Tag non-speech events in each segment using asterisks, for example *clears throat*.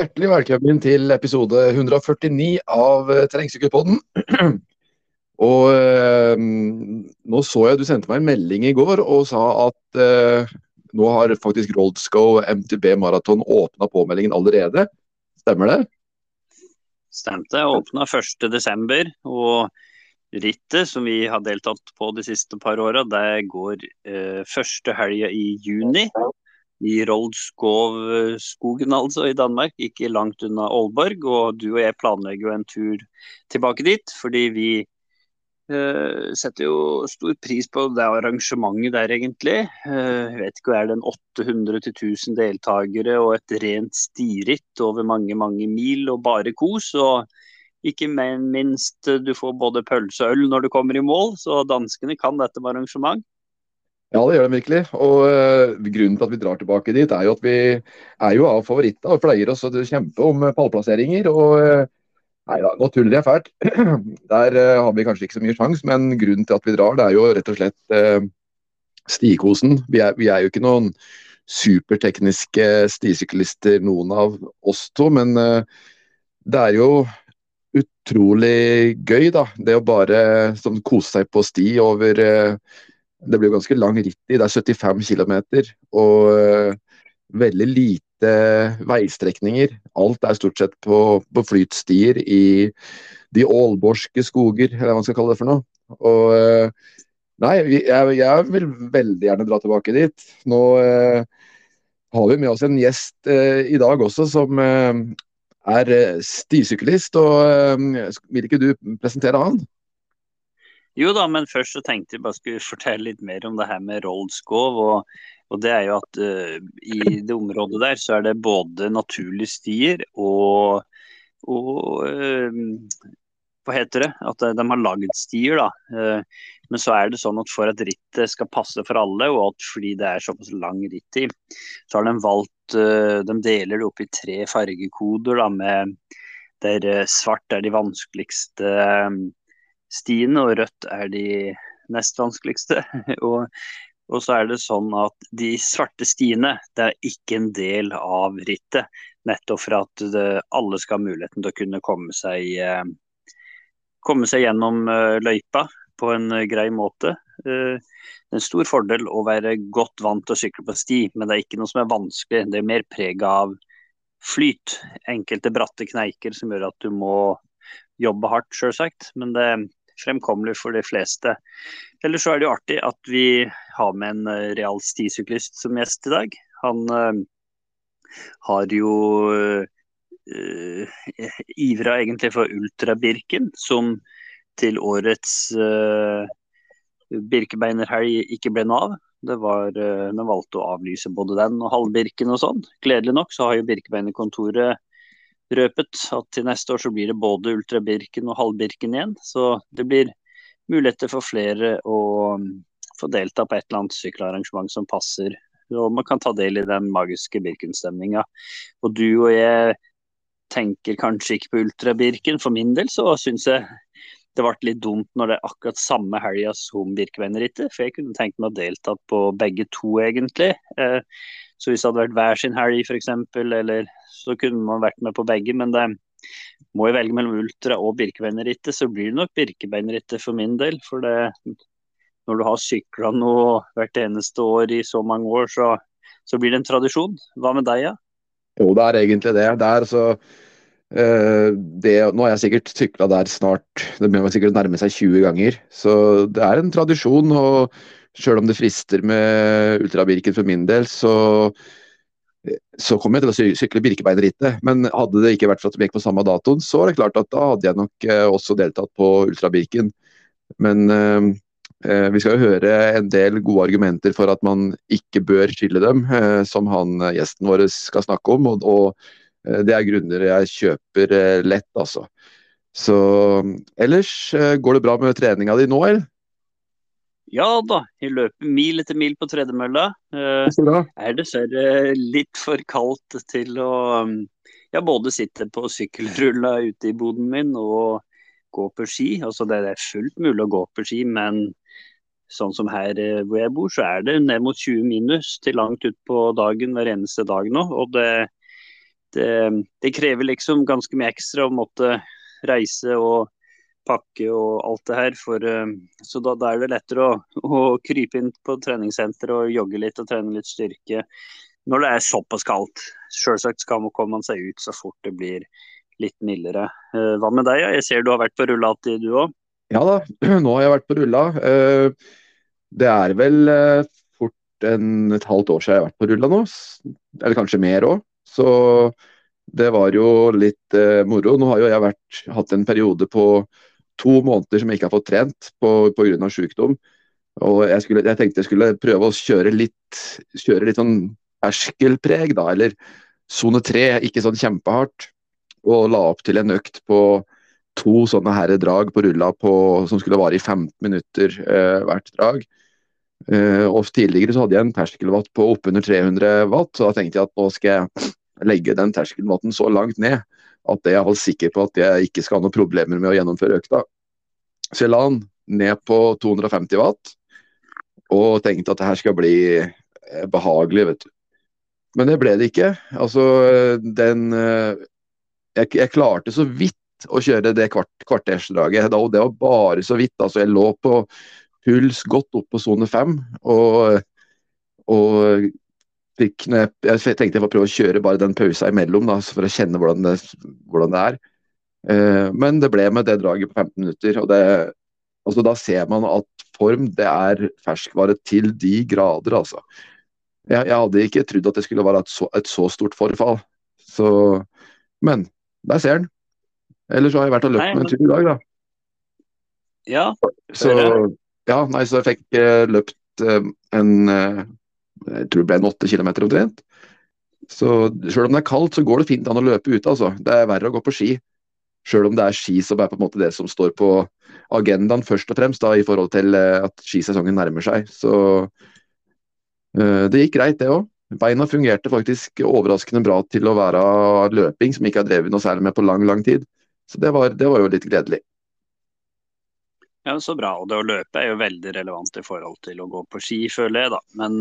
Hjertelig velkommen til episode 149 av eh, Terrengsykkelpodden. *clears throat* og eh, nå så jeg du sendte meg en melding i går og sa at eh, nå har faktisk Roldsco MTB Maraton åpna påmeldingen allerede. Stemmer det? Stemte. Åpna 1.12. Og rittet som vi har deltatt på de siste par åra, det går eh, første helga i juni i Roldskov-skogen, altså, i Danmark. Ikke langt unna Aalborg. Og du og jeg planlegger jo en tur tilbake dit, fordi vi uh, setter jo stor pris på det arrangementet der, egentlig. Uh, jeg vet ikke, er det en 800-1000 deltakere og et rent stiritt over mange, mange mil og bare kos. og ikke minst du får både pølse og øl når du kommer i mål, så danskene kan dette med arrangement. Ja, det gjør de virkelig. Og uh, Grunnen til at vi drar tilbake dit, er jo at vi er jo av favoritter og pleier oss å kjempe om eh, pallplasseringer. og uh, Nei da, nå tuller jeg fælt. *clears throat* Der uh, har vi kanskje ikke så mye sjanse, men grunnen til at vi drar, det er jo rett og slett stikosen. Vi er, vi er, jo ikke noen supertekniske stisyklister, noen av oss to, men det er jo utrolig gøy, da. Det å bare sånn, kose seg på sti over det blir jo ganske lang ritt i. Det er 75 km og uh, veldig lite veistrekninger. Alt er stort sett på, på flytstier i de ålborske skoger, eller hva man skal kalle det for noe. Og uh, Nei, jeg, jeg, vil veldig gjerne dra tilbake dit. Nå uh, har vi med oss en gjest i dag også som er stisyklist. og Vil ikke du presentere han? Jo da, men først så tenkte jeg bare skulle fortelle litt mer om det her med Roldskov. Og, og det er jo at uh, i det området der så er det både naturlige stier og, og uh, hva heter det? At de har lagd stier, da. Uh, men så er det sånn at for at rittet skal passe for alle, og at fordi det er såpass lang rittid, så har de valgt De deler det opp i tre fargekoder, da, med der svart er de vanskeligste stiene, og rødt er de nest vanskeligste. *laughs* og, og, så er det sånn at de svarte stiene det er ikke en del av rittet. Nettopp for at det, alle skal ha muligheten til å kunne komme seg, eh, komme seg gjennom eh, løypa på en eh, grei måte. Det er en stor fordel å være godt vant til å sykle på sti, men det er ikke noe som er vanskelig. Det er mer preg av flyt. Enkelte bratte kneiker som gjør at du må jobbe hardt, sjølsagt. Men det, fremkommelig for de fleste. Ellers så er det jo artig at vi har med en eh, real stisyklist som gjest i dag. Han uh, har jo uh, ivra egentlig for Ultrabirken, som til årets uh, Birkebeinerhelg ikke ble noe av. Det var, uh, Den valgte å avlyse både den og halvbirken og sånn. Gledelig nok så har jo Birkebeinerkontoret røpet at til neste år så blir det både Ultra-Birken og halv-Birken igjen. Så det blir muligheter for flere å um, få delta på et eller annet sykkelarrangement som passer. Og man kan ta del i den magiske Birken-stemninga. Og du og jeg tenker kanskje ikke på Ultra-Birken. For min del så syns jeg det ble litt dumt når det er akkurat samme helga som Birkeveinerrittet. For jeg kunne tenkt meg å delta på begge to, egentlig. Eh, så hvis det hadde vært hver sin helg f.eks., eller så kunne man vært med på begge. Men det må jo velge mellom ultra og Birkebeinerrittet, så blir det nok Birkebeinerrittet for min del. For det, når du har sykla noe hvert eneste år i så mange år, så, så blir det en tradisjon. Hva med deg, ja? Jo, det er egentlig det. Det er så Uh, det, nå har jeg sikkert sykla der snart, det må sikkert nærme seg 20 ganger. Så det er en tradisjon. og Sjøl om det frister med ultrabirken for min del, så, så kom jeg til å sykle Birkebeinerrittet. Men hadde det ikke vært for at vi gikk på samme datoen, så er det klart at da hadde jeg nok uh, også deltatt på ultrabirken. Men eh, vi skal jo høre en del gode argumenter for at man ikke bør skille dem, som han gjesten vår skal snakke om. og, og Eh, det er grunner jeg kjøper eh, lett, altså. Så ellers, eh, går det bra med treninga di nå, eller? Ja da, jeg løper mil etter mil på tredemølla. Eh, er dessverre litt for kaldt til å mm, ja, både sitte på sykkelrulla ute i boden min og gå på ski. Altså, det er fullt mulig å gå på ski, men sånn som her hvor jeg bor, så er det ned mot 20 minus til langt utpå dagen hver eneste dag nå. Og det, det, det, krever liksom ganske mye ekstra å måtte reise og pakke og alt det her. For, eh, så da, da, er det lettere å, å, krype inn på treningssenter og jogge litt og trene litt styrke når det er såpass kaldt. Selvsagt skal man komme seg ut så fort det blir litt mildere. Eh, hva med deg? Jeg ser du har vært på rulla du òg? Ja da, *clears throat* nå har jeg vært på rulla. Eh, det er vel fort en, et halvt år siden jeg har vært på rulla nå. Eller kanskje mer òg. Så det var jo litt moro. Nå har jo jeg vært, hatt en periode på to måneder som jeg ikke har fått trent pga. sykdom. Og jeg, skulle, jeg, tenkte jeg skulle prøve å kjøre litt, kjøre litt sånn erskelpreg, da. Eller sone tre, ikke sånn kjempehardt. Og la opp til en økt på to sånne her drag på rulla på, som skulle vare i 15 minutter eh, hvert drag. Eh, og Tidligere så hadde jeg en terskelwatt på oppunder 300 watt, så da tenkte jeg at nå skal jeg legge den terskelwatten så langt ned at jeg er sikker på at jeg ikke skal ha noen problemer med å gjennomføre økta. Så jeg la den ned på 250 watt og tenkte at det her skal bli eh, behagelig, vet du. Men det ble det ikke. Altså, den eh, Jeg, jeg klarte så vidt å kjøre det kvart, kvartersdraget. Og det var bare så vidt. Altså, jeg lå på puls godt opp på sone fem. Og, og fikk, jeg, jeg, tenkte jeg får prøve å kjøre bare den pausa imellom, da, for å kjenne hvordan det, hvordan det er. Eh, men det ble med det draget på 15 minutter. og det, altså Da ser man at form det er ferskvare til de grader, altså. Jeg, jeg hadde ikke trodd at det skulle være et så, et så stort forfall. Så, men der ser den. Ellers har jeg vært og løpt med en tur i dag, da. Ja, så, ja, nei, så jeg fikk uh, løpt uh, en uh, jeg tror det ble en åtte kilometer omtrent. Så selv om det er kaldt, så går det fint an å løpe ute. altså. Det er verre å gå på ski. Selv om det er ski som er på en måte det som står på agendaen først og fremst da, i forhold til eh, at skisesongen nærmer seg. Så øh, det gikk greit, det òg. Beina fungerte faktisk overraskende bra til å være løping, som ikke har drevet noe særlig med på lang, lang tid. Så det var, det var jo litt gledelig. Ja, Så bra. Og det å løpe er jo veldig relevant i forhold til å gå på ski, føler jeg. da. Men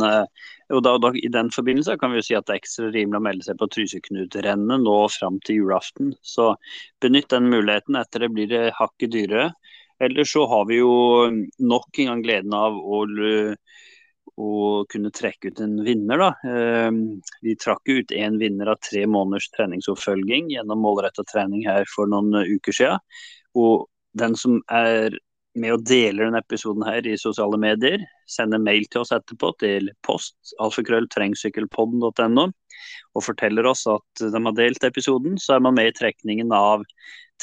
og da, da, i den forbindelse kan vi jo si at det er ekstra rimelig å melde seg på Tryseknut-rennet nå fram til julaften. Så benytt den muligheten. Etter det blir det hakket dyrere. Ellers så har vi jo nok en gang gleden av å, å kunne trekke ut en vinner. da. Uh, vi trakk ut én vinner av tre måneders treningsoppfølging gjennom målretta trening her for noen uker siden. Og den som er med å dele denne episoden her i sosiale medier. Sende mail til oss etterpå til post alfakrølltrengsykkelpodden.no og forteller oss at de har delt episoden, så er man med i trekningen av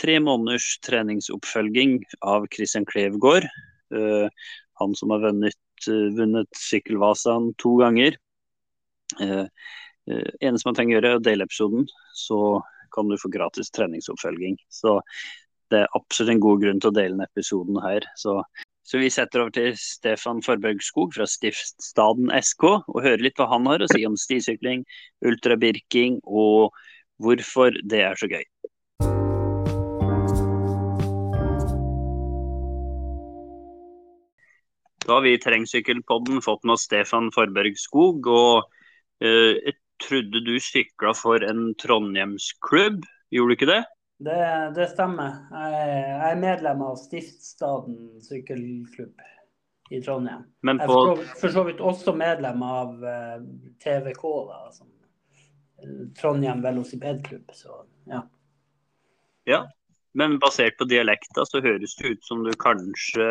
tre måneders treningsoppfølging av Christian Klevgård. Uh, han som har vunnet, uh, vunnet Sykkelvasaen to ganger. Uh, uh, eneste man trenger å gjøre, er å dele episoden, så kan du få gratis treningsoppfølging. Så det er absolutt en god grunn til å dele denne episoden her. Så, så vi setter over til Stefan Forberg Skog fra Stiftstaden SK og hører litt hva han har å si om stisykling, ultrabirking og hvorfor det er så gøy. Da har vi i Terrengsykkelpodden fått med oss Stefan Forberg Skog. og uh, Jeg trodde du sykla for en trondhjemsklubb, gjorde du ikke det? Det, det stemmer. Jeg, er medlem av Stiftstaden sykkelklubb i Trondheim. Men på... Jeg er for så vidt også medlem av uh, TVK, da, som uh, Trondheim velocipedklubb. Så ja. ja. Men basert på dialekta så høres det ut som du kanskje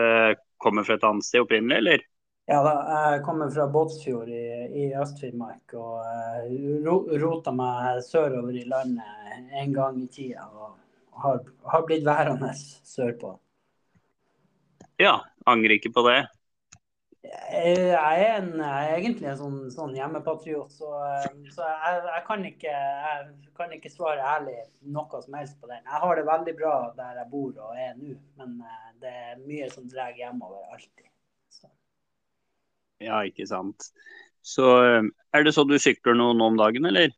kommer fra et annet sted opprinnelig, eller? Ja, da, jeg kommer fra Båtsfjord i, i Øst-Finnmark og uh, rota meg sørover i landet en gang i tida. Og har, har blitt værende sørpå. Ja, angrer ikke på det? Jeg er, en, jeg er egentlig en sånn, sånn hjemmepatriot, så, så jeg, jeg, kan ikke, jeg, kan ikke, svare ærlig noe som helst på den. Jeg har det veldig bra der jeg bor og er nå, men eh, det er mye som drar hjemover alltid. Ja, ikke sant. Så eh, er det så du sykler noe nå om dagen, eller?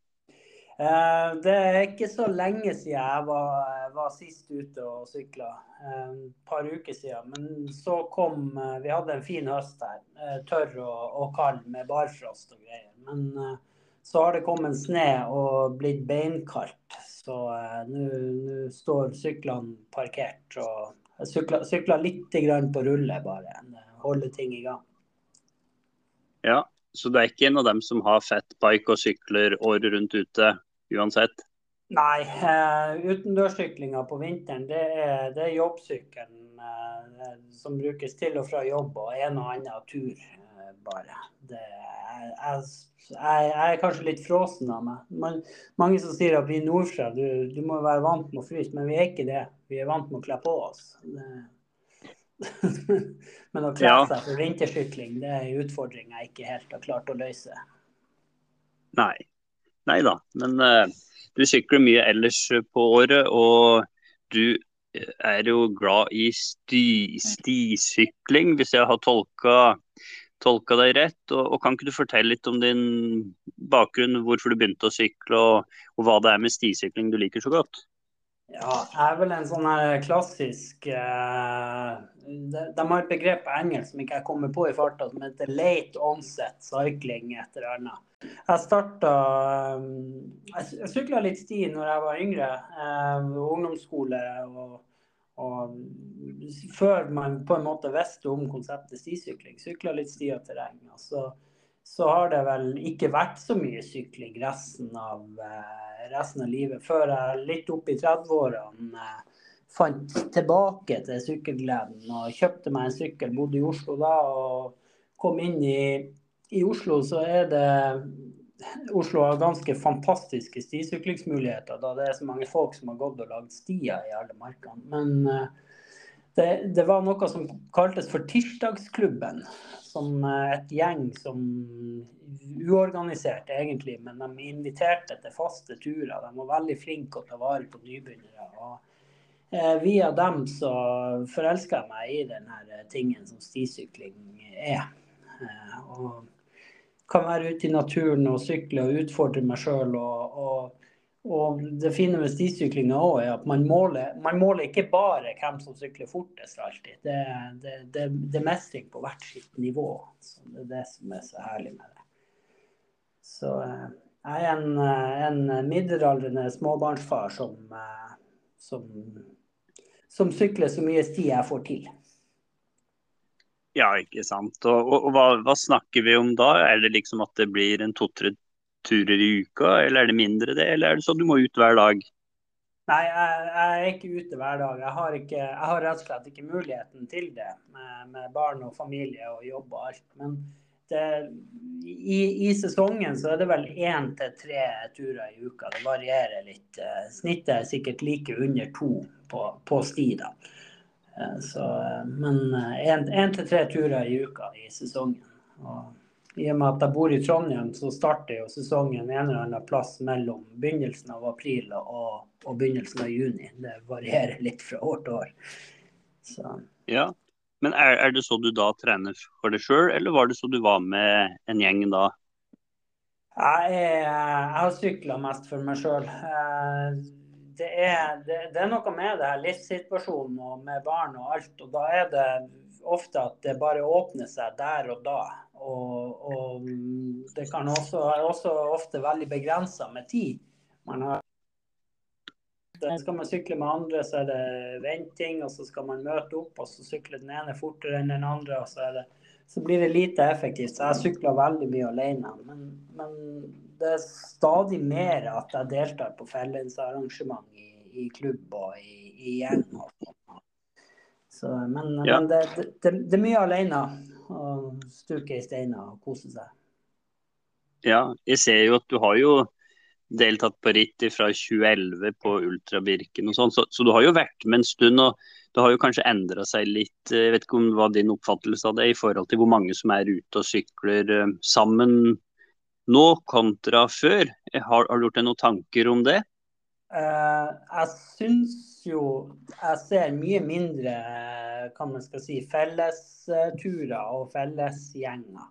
Eh, det er ikke så lenge siden jeg var, var sist ute og sykla. Eh, par uker siden. Men så kom Vi hadde en fin høst her. Tørr og, og kald med barfrost og greier. Men så har det kommet snø og blitt beinkaldt. Så nå står syklene parkert. og Jeg sykler, sykler litt på rulle bare. Holder ting i gang. Ja, så du er ikke en av dem som har fettbike og sykler året rundt ute uansett? Nei, uh, utendørssyklinga på vinteren det er, det er jobbsykkelen uh, som brukes til og fra jobb og en og annen tur, uh, bare. Det, jeg, jeg, er kanskje litt fråsen av meg. Man, mange som sier at vi nordfra, du, du, må være vant med å fryse, men vi er ikke det. Vi er vant med å kle på oss. *laughs* men å kle seg for vintersykling, det er en utfordring jeg ikke helt har klart å løse. Nei. Nei da, men uh, du sykler mye ellers på året, og du er jo glad i sti, stisykling, hvis jeg har tolka tolka deg rett. Og, og, Kan ikke du fortelle litt om din bakgrunn, hvorfor du begynte å sykle, og, og hva det er med stisykling du liker så godt? Ja, er vel en sånn her klassisk uh, de, de, har et begrep på engelsk som ikke jeg kommer på i farta, som heter late onset cycling. et eller. Jeg starta um, Jeg, jeg sykla litt sti når jeg var yngre. Uh, ungdomsskole og og før man på en måte visste om konseptet stisykling, sykla litt sti og terreng. Så, så, har det vel ikke vært så mye sykling resten av, eh, resten av livet. Før jeg litt opp i 30-årene eh, fant tilbake til sykkelgleden og kjøpte meg en sykkel. Bodde i Oslo da og kom inn i, i Oslo, så er det Oslo har ganske fantastiske stisyklingsmuligheter, da det er så mange folk som har gått og lagd stier i alle markene. Men eh, det, det, var noe som kaltes for Tirsdagsklubben. Som eh, et gjeng som uorganisert egentlig, men de inviterte til faste turer. De var veldig flinke å ta vare på nybegynnere. Og eh, via dem så forelska jeg meg i denne tingen som stisykling er. og kan være ute i naturen og sykle og utfordre meg sjøl. Og, og, og, det fine med stisyklinga òg er at man måler, man måler, ikke bare hvem som sykler fortest alltid. Det, det, det, det er mestring på hvert sitt nivå. Så det er det som er så herlig med det. Så eh, jeg er en, eh, en middelaldrende småbarnsfar som, eh, som, som sykler så mye sti jeg får til. Ja, ikke sant. Og, og, og hva, hva, snakker vi om da? Er det liksom at det blir en to-tre turer i uka, eller er det mindre det? Eller er det sånn du må ut hver dag? Nei, jeg, jeg er ikke ute hver dag. Jeg har, ikke, jeg har, rett og slett ikke muligheten til det med, med barn og familie og jobb og alt. Men det, i, i, sesongen så er det vel én til tre turer i uka. Det varierer litt. Snittet er sikkert like under to på, på sti. da. Så, men én til tre turer i uka i sesongen. Og I og med at jeg bor i Trondheim, så starter jo sesongen en eller annen plass mellom begynnelsen av april og, og begynnelsen av juni. Det varierer litt fra år til år. Så. Ja, men er, er, det så du da trener for deg sjøl, eller var det så du var med en gjeng da? Jeg, jeg har sykla mest for meg sjøl det er, det, det er, noe med det her livssituasjonen og med barn og alt. Og da er det ofte at det bare åpner seg der og da. Og, og det kan også, er også ofte veldig begrensa med tid. Man har skal man sykle med andre, så er det venting, og så skal man møte opp, og så sykler den ene fortere enn den andre, og så, det, så blir det lite effektivt. Så jeg sykler veldig mye alene. Men, men det er stadig mer at jeg deltar på fellesarrangement i, i klubb og i, i gjeng. Så, men, men det, det, det, er mye alene å stuke i steiner og kose seg. Ja, jeg ser jo at du har jo deltatt på ritt fra 2011 på Ultrabirken og sånn, så, så, du har jo vært med en stund. og Det har jo kanskje endra seg litt. Jeg vet ikke om hva din oppfattelse av det i forhold til hvor mange som er ute og sykler eh, sammen nå kontra før. Har, har du gjort deg noen tanker om det? Uh, jeg syns jo jeg ser mye mindre kan man skal si, fellesturer og fellesgjenger.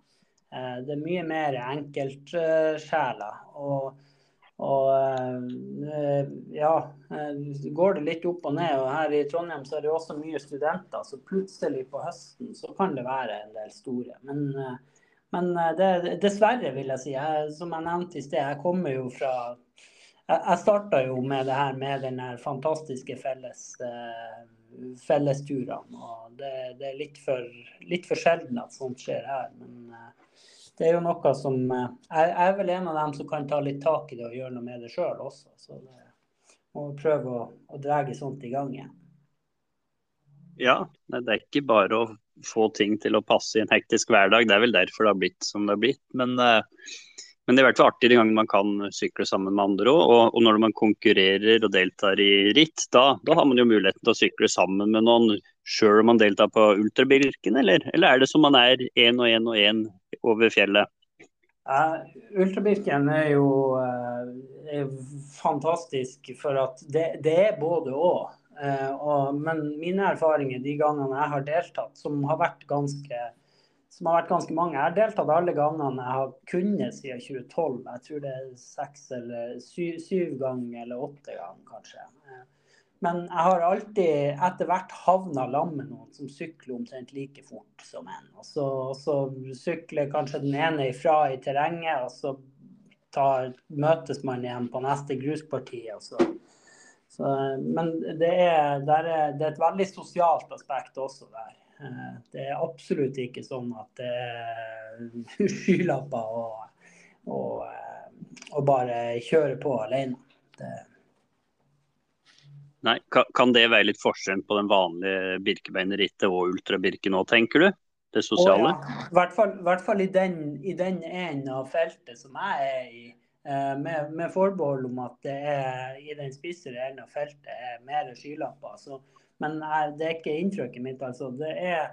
Uh, det er mye mer enkeltsjeler. og og ja, går det litt opp og ned. Og her i Trondheim så er det også mye studenter, så plutselig på høsten så kan det være en del store. Men men det, dessverre, vil jeg si. Jeg, som jeg nevnte i sted, jeg kommer jo fra Jeg starta jo med det her med den fantastiske felles, fellesturene. Og det, det, er litt for, litt for sjelden at sånt skjer her. Men det er jo noe som Jeg er vel en av dem som kan ta litt tak i det og gjøre noe med det sjøl også. Så det må prøve å, å dra sånt i gang igjen. Ja, det er ikke bare å få ting til å passe i en hektisk hverdag. Det er vel derfor det har blitt som det har blitt. Men, eh, men det er i hvert fall artig de gangene man kan sykle sammen med andre òg. Og, og, når man konkurrerer og deltar i ritt, da, da, har man jo muligheten til å sykle sammen med noen sjøl om man deltar på ultrabirken, eller, eller er det som man er én og én og én over fjellet? Uh, Ultrabirken er jo uh, er fantastisk for at det, det er både òg. Uh, og. Men mine erfaringer de gangene jeg har deltatt, som har vært ganske, som har vært ganske mange Jeg har deltatt alle gangene jeg har kunnet siden 2012. Jeg tror det er seks eller syv, syv ganger eller åtte ganger, kanskje. Men jeg har alltid etter hvert havna sammen med noen som sykler omtrent like fort som en. Og så, og så sykler kanskje den ene ifra i terrenget, og så tar, møtes man igjen på neste grusparti. Så, så, men det er, det, er, det er, et veldig sosialt aspekt også der. Eh, det er absolutt ikke sånn at *laughs* det er skylapper og, og, eh, og bare kjøre på alene. Det, Nei, Kan det være litt forskjell på den vanlige birkebeinerrittet og ultrabirke nå, tenker du? Det sosiale? Oh, ja. I hvert fall, hvert fall i den, i den enden av feltet som jeg er i. Eh, med, med, forbehold om at det er i den spissere enden av feltet er mer skylapper. Så, men det er ikke inntrykket mitt. altså. Det er,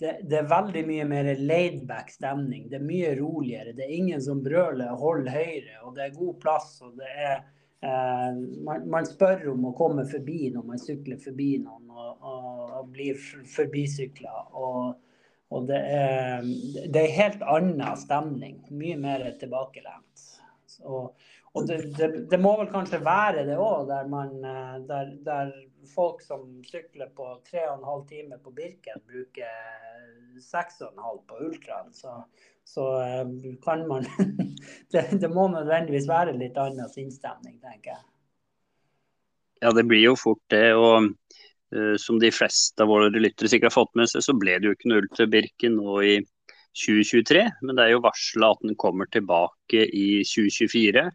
det, det er veldig mye mer laidback stemning. Det er mye roligere. Det er ingen som brøler 'hold høyre', og det er god plass. og det er Eh, man, man, spør om å komme forbi når man sykler forbi noen og, og, og blir forbisykla. Og, og det, er, det er helt annen stemning. Mye mer tilbakelent. Og, det, det, det, må vel kanskje være det òg, der, man, der, der, folk som sykler på 3,5 timer på Birken, bruker 6,5 på ultraen. Så, så eh, kan man *laughs* det, det, må nødvendigvis være litt annen sinnsstemning, tenker jeg. Ja, det blir jo fort det. og uh, Som de fleste av våre lyttere sikkert har fått med seg, så ble det jo ikke noe ull Birken nå i 2023. Men det er jo varsla at den kommer tilbake i 2024.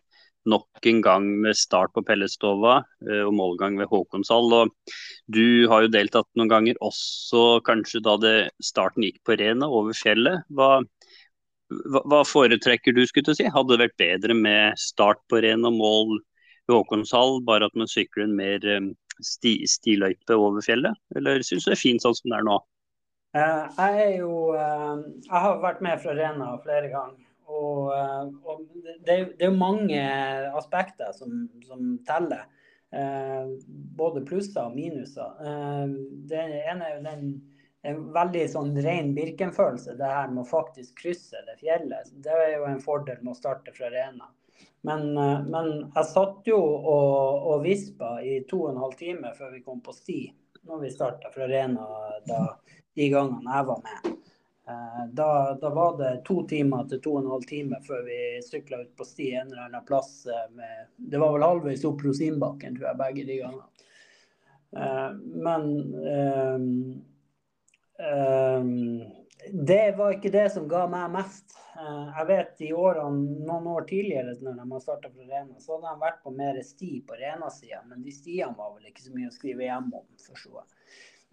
Nok en gang med start på Pellestova uh, og målgang ved Håkonshall. Og du har jo deltatt noen ganger også kanskje da det starten gikk på Rena over fjellet. Hva, hva, foretrekker du, skulle si? Hadde det vært bedre med start på Rena og mål ved Håkonshall, bare at man sykler en mer eh, sti, stiløype over fjellet? Eller syns du det er fint sånn som det er nå? Uh, jeg jo Jeg har vært med fra Rena flere ganger. Og, uh, og det, det, er mange aspekter som, som teller. både plusser og minuser. det ene er jo den en veldig sånn ren Birken-følelse, det her med å faktisk krysse det fjellet. Det er jo en fordel med å starte fra Rena. Men, eh, men jeg satt jo og, og vispa i to og en halv time før vi kom på sti, når vi starta fra Rena da, de gangene jeg var med. Eh, da, da, var det to timer til to og en halv time før vi sykla ut på sti en eller annen plass. Eh, med, det var vel halvveis opp Rosinbakken, tror jeg, begge de gangene. Men Ehm, det var ikke det som ga meg mest. Uh, jeg vet i årene, noen år tidligere, når de har starta på Rena, så hadde de vært på mer sti på Rena-sida, men de stiene var vel ikke så mye å skrive hjem om, forsto jeg.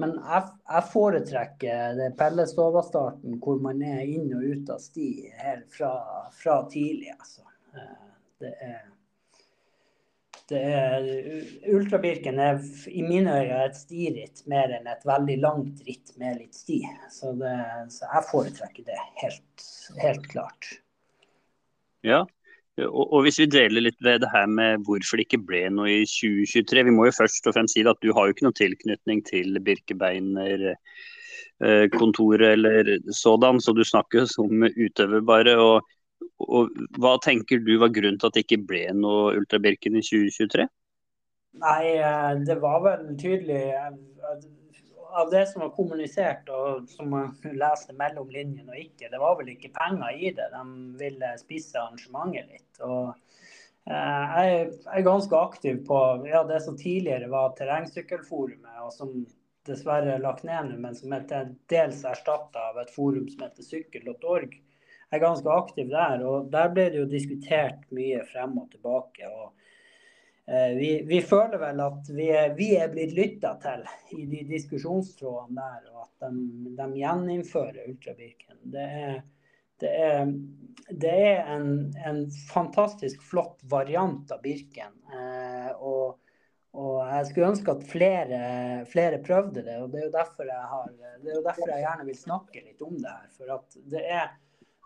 Men jeg, jeg foretrekker det Pellestova-starten hvor man er inn og ut av sti helt fra, fra tidlig, altså. Eh, det er det er, Ultrabirken er i mine øyne et stiritt mer enn et veldig langt ritt med litt sti. Så, det, så jeg foretrekker det helt, helt klart. Ja, og, hvis vi deler litt ved det her med hvorfor det ikke ble noe i 2023. Vi må jo først og fremst si at du har jo ikke noen tilknytning til Birkebeiner eh, eller sådan, så du snakker jo som utøver bare. og og hva tenker du var grunnen til at det ikke ble noe Ultra Birken i 2023? Nei, eh, det var vel tydelig av det som var kommunisert, og som man leste mellom linjene og ikke, det var vel ikke penger i det. De ville spisse arrangementet litt. og eh, jeg er ganske aktiv på ja, det som tidligere var Terrengsykkelforumet, og som dessverre er lagt ned nå, men som er til dels erstatta av et forum som heter sykkel.org. Jeg er ganske aktiv der, og der ble det jo diskutert mye frem og tilbake. og vi, vi, føler vel at vi vi er blitt lytta til i de diskusjonstrådene der, og at de, de gjeninnfører ultrabirken. Det er, det er, det er en, en, fantastisk flott variant av Birken. Eh, og, og, jeg skulle ønske at flere, flere, prøvde det. og Det er har, det er jo derfor jeg gjerne vil snakke litt om det her. For at det er,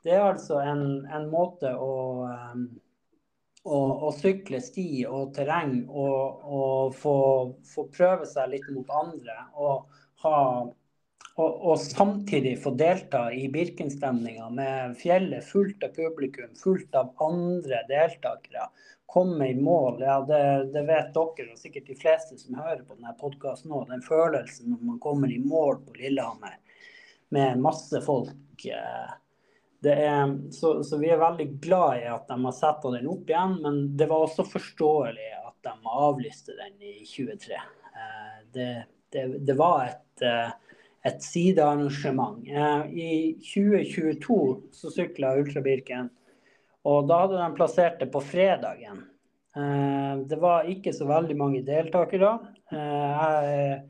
det er altså en, en måte å um, å, sykle sti og terreng og, og få, få, prøve seg litt mot andre. Og, ha, og, og samtidig få delta i Birkenstemninga med fjellet fullt av publikum, fullt av andre deltakere. Komme i mål. Ja, det, det, vet dere og sikkert de fleste som hører på denne podkasten nå. Den følelsen når man kommer i mål på Lillehammer med masse folk. Eh, er, så, så, vi er veldig glad i at de har satt den opp igjen, men det var også forståelig at de avlyste den i 23. Eh, det, det, det var et, eh, et sidearrangement. Eh, I 2022 så sykla Ultrabirken, og da hadde de plassert det på fredagen. Det var ikke så veldig mange deltakere. Jeg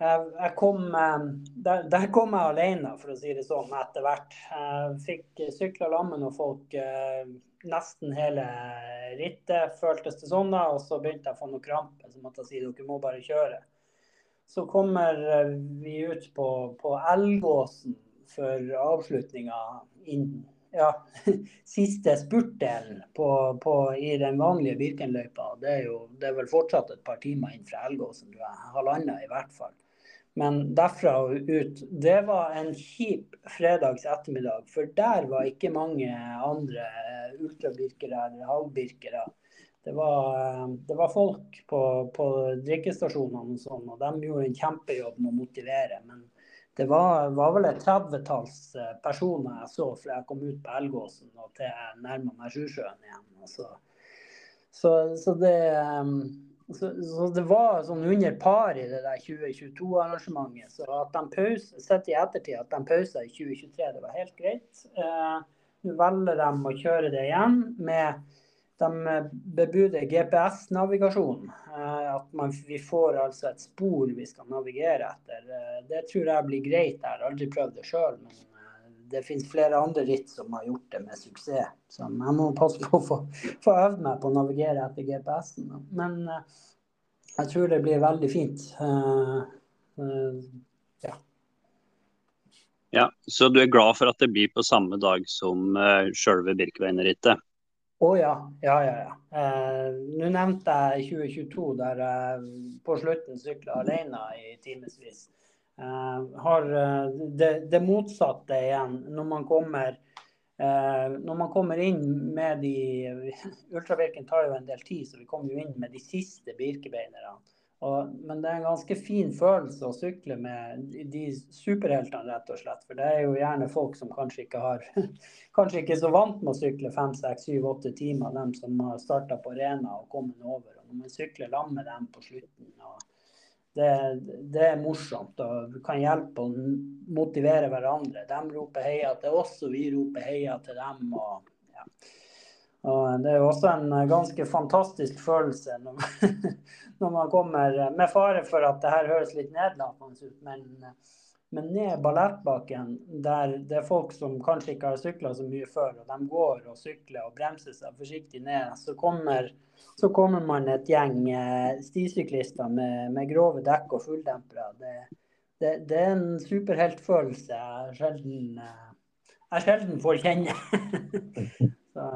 jeg kom, eh, der, der, kom jeg alene, for å si det sånn, etter hvert. Jeg fikk sykla lammen og folk eh, nesten hele rittet, føltes det sånn. da, Og så begynte jeg å få noen krampe, så måtte jeg si dere må bare kjøre. Så kommer eh, vi ut på, på Elgåsen for avslutninga inn ja, *laughs* siste spurtdelen i den vanlige Birkenløypa. Det er jo det er vel fortsatt et par timer inn fra Elgåsen, tror. Halvannen i hvert fall. Men derfra og ut Det var en kjip fredags ettermiddag, for der var ikke mange andre ultrabirkere eller halvbirkere. Det var, det var folk på, på drikkestasjonene og sånn, og de gjorde en kjempejobb med å motivere. Men det var, var vel et tredvetalls personer jeg så fra jeg kom ut på Elgåsen og til jeg nærma meg Sjusjøen igjen. Så, Så, så det så, så, det var sånn under par i det der 2022-arrangementet. Så at de pause, sett i ettertid at de pausa i 2023, det var helt greit. Eh, Nå velger de å kjøre det igjen med de bebuder GPS-navigasjon. Eh, at man, vi får altså et spor vi skal navigere etter. Eh, det tror jeg blir greit. Jeg har aldri prøvd det sjøl, men det finnes flere andre ritt som har gjort det med suksess. Så jeg må passe på å få, få øvd meg på å navigere etter GPS-en. Men uh, jeg tror det blir veldig fint. Uh, uh, ja. ja. Så du er glad for at det blir på samme dag som sjølve Birkebeinerrittet? Å oh, ja. Ja, ja, ja. Nå nevnte jeg 2022, der jeg på slutten sykla alene i timevis. Uh, har uh, det, det, motsatte igjen når man kommer uh, når man kommer inn med de *laughs* Ultravirken tar jo en del tid, så vi kommer jo inn med de siste birkebeinerne. Men det er en ganske fin følelse å sykle med de superheltene, rett og slett. For det er jo gjerne folk som kanskje ikke har *laughs* Kanskje ikke så vant med å sykle fem, seks, syv, åtte timer, dem som har starta på arena og kommet over. Og når man sykler sammen med dem på slutten og det, det, er morsomt og vi kan hjelpe å motivere hverandre. De roper heia til oss, og vi roper heia til dem. Og, ja. og det er også en ganske fantastisk følelse når, *laughs* når, man kommer Med fare for at det her høres litt nedlatende ut, men, men ned ballettbakken, der det er folk som kanskje ikke har sykla så mye før, og de går og sykler og bremser seg forsiktig ned, så kommer så kommer man et gjeng eh, stisyklister med, med, grove dekk og fulldempere. Det, det, det, er en superheltfølelse jeg sjelden, eh, jeg sjelden får kjenne. *laughs* så,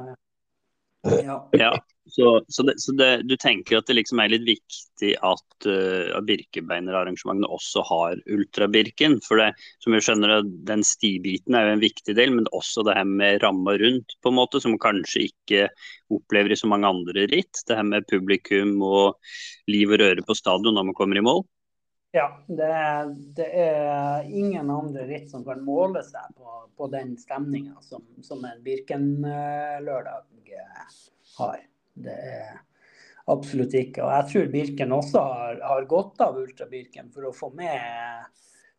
ja. ja. Så, så, det, så det, du tenker at det liksom er litt viktig at uh, Birkebeinerarrangementene også har ultrabirken? For det, som vi skjønner, den stibiten er jo en viktig del, men også det her med ramma rundt, på en måte, som man kanskje ikke opplever i så mange andre ritt. Det her med publikum og liv og røre på stadion når man kommer i mål. Ja, det det er, ingen andre ritt som kan måle seg på, på den stemninga som, som, en Birken-lørdag har. Det er absolutt ikke. Og jeg tror Birken også har, har godt av Ultra Birken for å få med,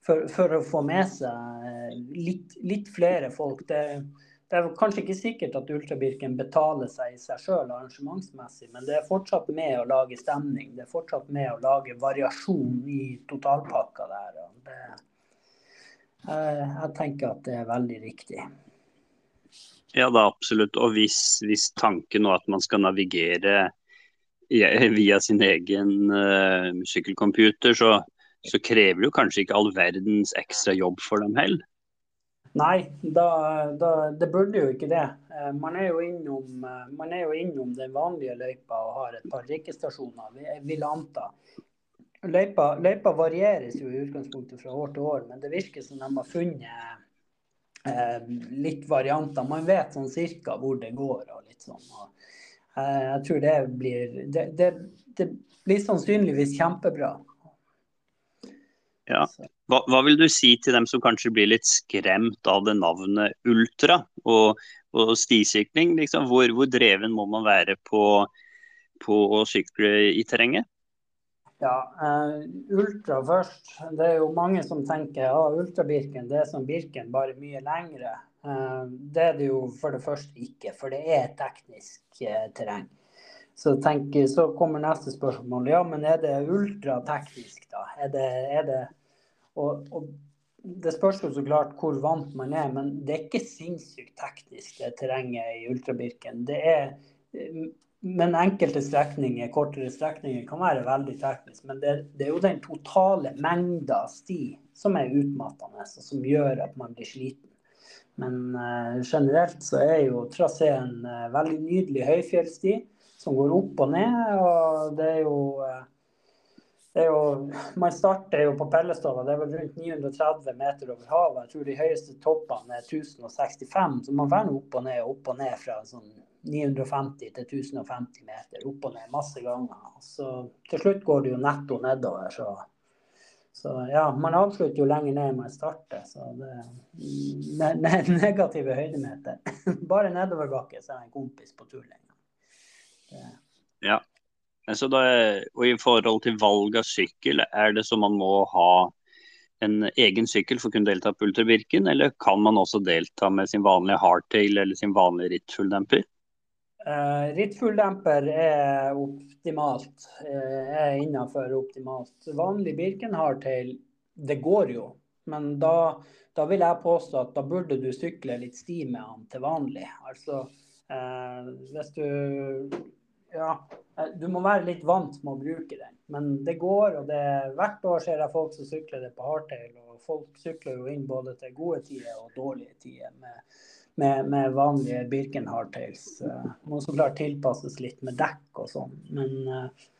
for, for å få med seg litt, litt flere folk. Det, det er kanskje ikke sikkert at Ultrabirken betaler seg i seg sjøl arrangementsmessig, men det er fortsatt med å lage stemning. Det er fortsatt med å lage variasjon i totalpakka der. Det, jeg, jeg, tenker at det er veldig riktig. Ja, da absolutt. Og hvis, hvis tanken nå at man skal navigere *laughs* via sin egen uh, sykkelcomputer, så, så krever det jo kanskje ikke all verdens ekstra jobb for dem heller. Nei, da, da, det burde jo ikke det. Eh, man er jo, innom, eh, man er jo innom den vanlige løypa og har et par drikkestasjoner, vil anta. Løypa, løypa, varieres jo i utgangspunktet fra år til år, men det virker som de har funnet eh, litt varianter. Man vet sånn cirka hvor det går og litt sånn. Og, eh, jeg tror det blir det, det, det, blir sannsynligvis kjempebra. Ja. Hva, hva, vil du si til dem som kanskje blir litt skremt av det navnet ultra og, og stisykling? Liksom? Hvor, hvor, dreven må man være på, på å sykle i terrenget? Ja, uh, ultra først. Det er jo mange som tenker ja, ultrabirken det er som Birken, bare mye lengre. Uh, det er det jo for det første ikke, for det er teknisk uh, terreng. Så, tenker, så, kommer neste spørsmål. Ja, men er det ultrateknisk, da? Er det, er det og, og, det spørs jo så klart hvor vant man er, men det er ikke sinnssykt teknisk, det terrenget i ultrabirken. Det er men enkelte strekninger, kortere strekninger kan være veldig teknisk. Men det, det er jo den totale mengda sti som er utmattende, og som gjør at man blir sliten. Men uh, generelt så er jo traseen uh, veldig nydelig høyfjellssti som går opp og ned. Og det er jo uh, jo, man starter jo på Pellestova, det er vel rundt 930 meter over havet. Jeg tror de høyeste toppene er 1065, så man får opp og ned opp og ned fra sånn 950 til 1050 meter. Opp og ned masse ganger. Så til slutt går det jo netto nedover. Så, så ja, man avslutter jo lenger ned enn man starter. Så det ne ne *laughs* negative høydemeter. *laughs* Bare nedoverbakke, er jeg en kompis på tur lenger. Ja, da, og I forhold til valg av sykkel, er det så man må ha en egen sykkel for å kunne delta på Ultrabirken, eller kan man også delta med sin vanlige hardtail eller sin vanlige rittfulldemper? Uh, rittfulldemper er optimalt, uh, er innafor optimalt. Vanlig Birken hardtail, det går jo, men da, da, vil jeg påstå at da burde du sykle litt sti med han til vanlig. Altså, uh, hvis du ja, eh, du må være litt vant med å bruke den. Men det går, og det, hvert år ser jeg folk som sykler det på hardtail. Og folk sykler jo inn både til gode tider og dårlige tider med, med, med vanlige Birken hardtails. Uh, må så klart tilpasses litt med dekk og sånn. Men, uh,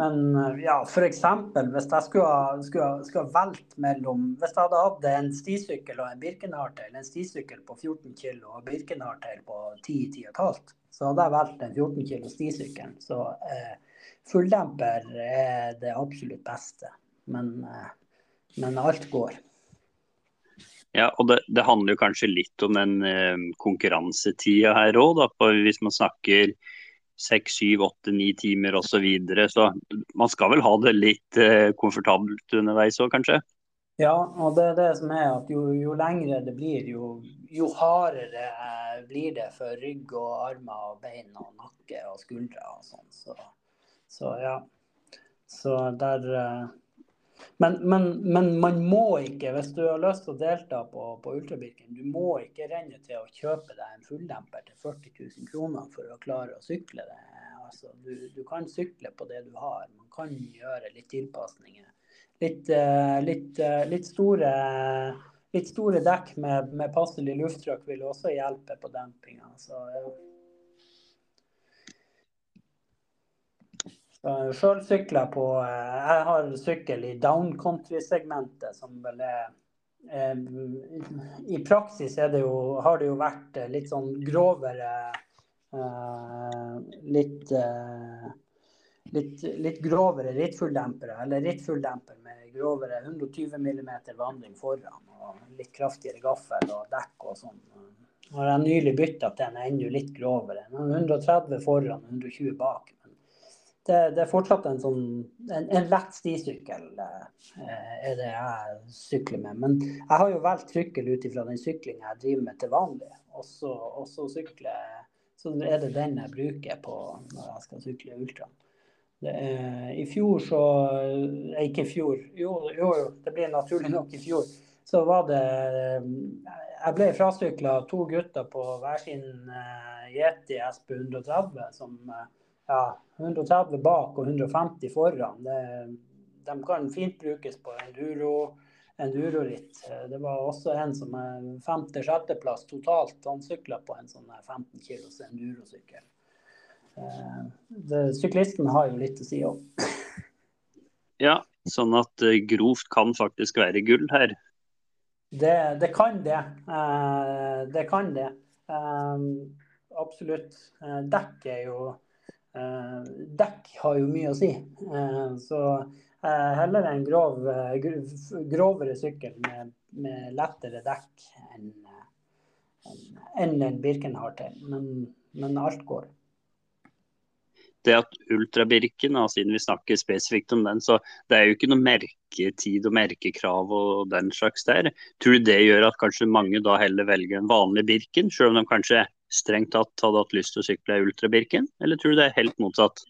men uh, ja, f.eks. hvis jeg skulle skulle, skulle valgt mellom Hvis jeg hadde hatt en stisykkel og en Birken hardtail, en stisykkel på 14 kg og Birken hardtail på 10-10,5 så hadde jeg valgt en 14 kg stisykkel. Så eh, fulldemper er det absolutt beste. Men, eh, men alt går. Ja, og det, det, handler jo kanskje litt om den eh, konkurransetida her òg, hvis man snakker seks, syv, åtte, ni timer osv. Så, videre. så man skal vel ha det litt eh, komfortabelt underveis òg, kanskje? Ja, og det er det som er at jo, jo lengre det blir, jo, jo hardere blir det for rygg og armer og bein og nakke og skuldre og sånn. Så, så, ja. Så der eh, men, men, men, man må ikke, hvis du har lyst til å delta på, på Ultrabirken, du må ikke renne til å kjøpe deg en fulldemper til 40 000 kroner for å klare å sykle det. Altså, du, du kan sykle på det du har. Man kan gjøre litt tilpasninger litt, eh, litt, eh, litt, store, litt store dekk med, med passelig lufttrykk vil også hjelpe på dempinga. Så, ja. Sjøl sykler jeg på eh, Jeg har sykkel i down country-segmentet, som vel er I praksis det jo, har det jo vært litt sånn grovere Litt litt, litt grovere rittfulldempere, eller rittfulldemper med grovere 120 mm vandring foran og litt kraftigere gaffel og dekk og sånn. Nå har jeg nylig bytta til en enda litt grovere. 130 foran og 120 bak. Det, det, er fortsatt en sånn en, en lett stisykkel eh, er det jeg sykler med. Men jeg har jo valgt sykkel ut ifra den syklinga jeg driver med til vanlig. Og så, sykler så er det den jeg bruker på når jeg skal sykle ultra. Er, I fjor så eh, Ikke i fjor, jo, jo, jo, det blir naturlig nok i fjor. Så var det Jeg ble frasykla to gutter på hver sin Yeti SP 130. som ja, 130 bak og 150 foran. Det, de kan fint brukes på enduro, litt. Det var også en som er femte-sjetteplass totalt. Han sykla på en sånn 15 kilos endurosykkel. Eh, syklisten har jo litt å si òg. *laughs* Ja, sånn at uh, grovt kan faktisk være gull her? Det, det kan det. Uh, det kan det. Absolutt. Dekk er jo Dekk har jo mye å si. så heller en grov, grovere sykkel med, med lettere dekk enn en, en Birken har til. Men, men alt går det at ultrabirken, siden vi snakker spesifikt om den, så det er jo ikke noe merketid og merkekrav og den slags der. Tror du det gjør at kanskje mange da heller velger en vanlig Birken, selv om de kanskje strengt tatt hadde hatt lyst til å sykle ultrabirken, eller tror du det er helt motsatt?